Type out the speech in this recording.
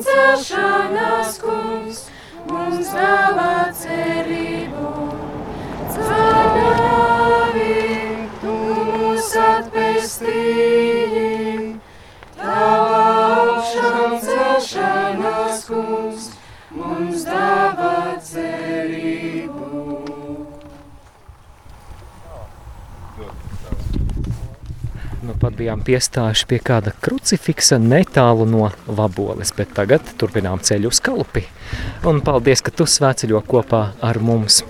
celšanās kungs mums dāvā cerību. Caur nāvi tu mūs atpestīji, tava augšām celšanās kungs mums dāvā cerību. Nu, pat bijām piestājuši pie kāda krucifiksa netālu no Vaboles, bet tagad turpinām ceļu uz Kalupi. Un paldies, ka tu svētceļo kopā ar mums!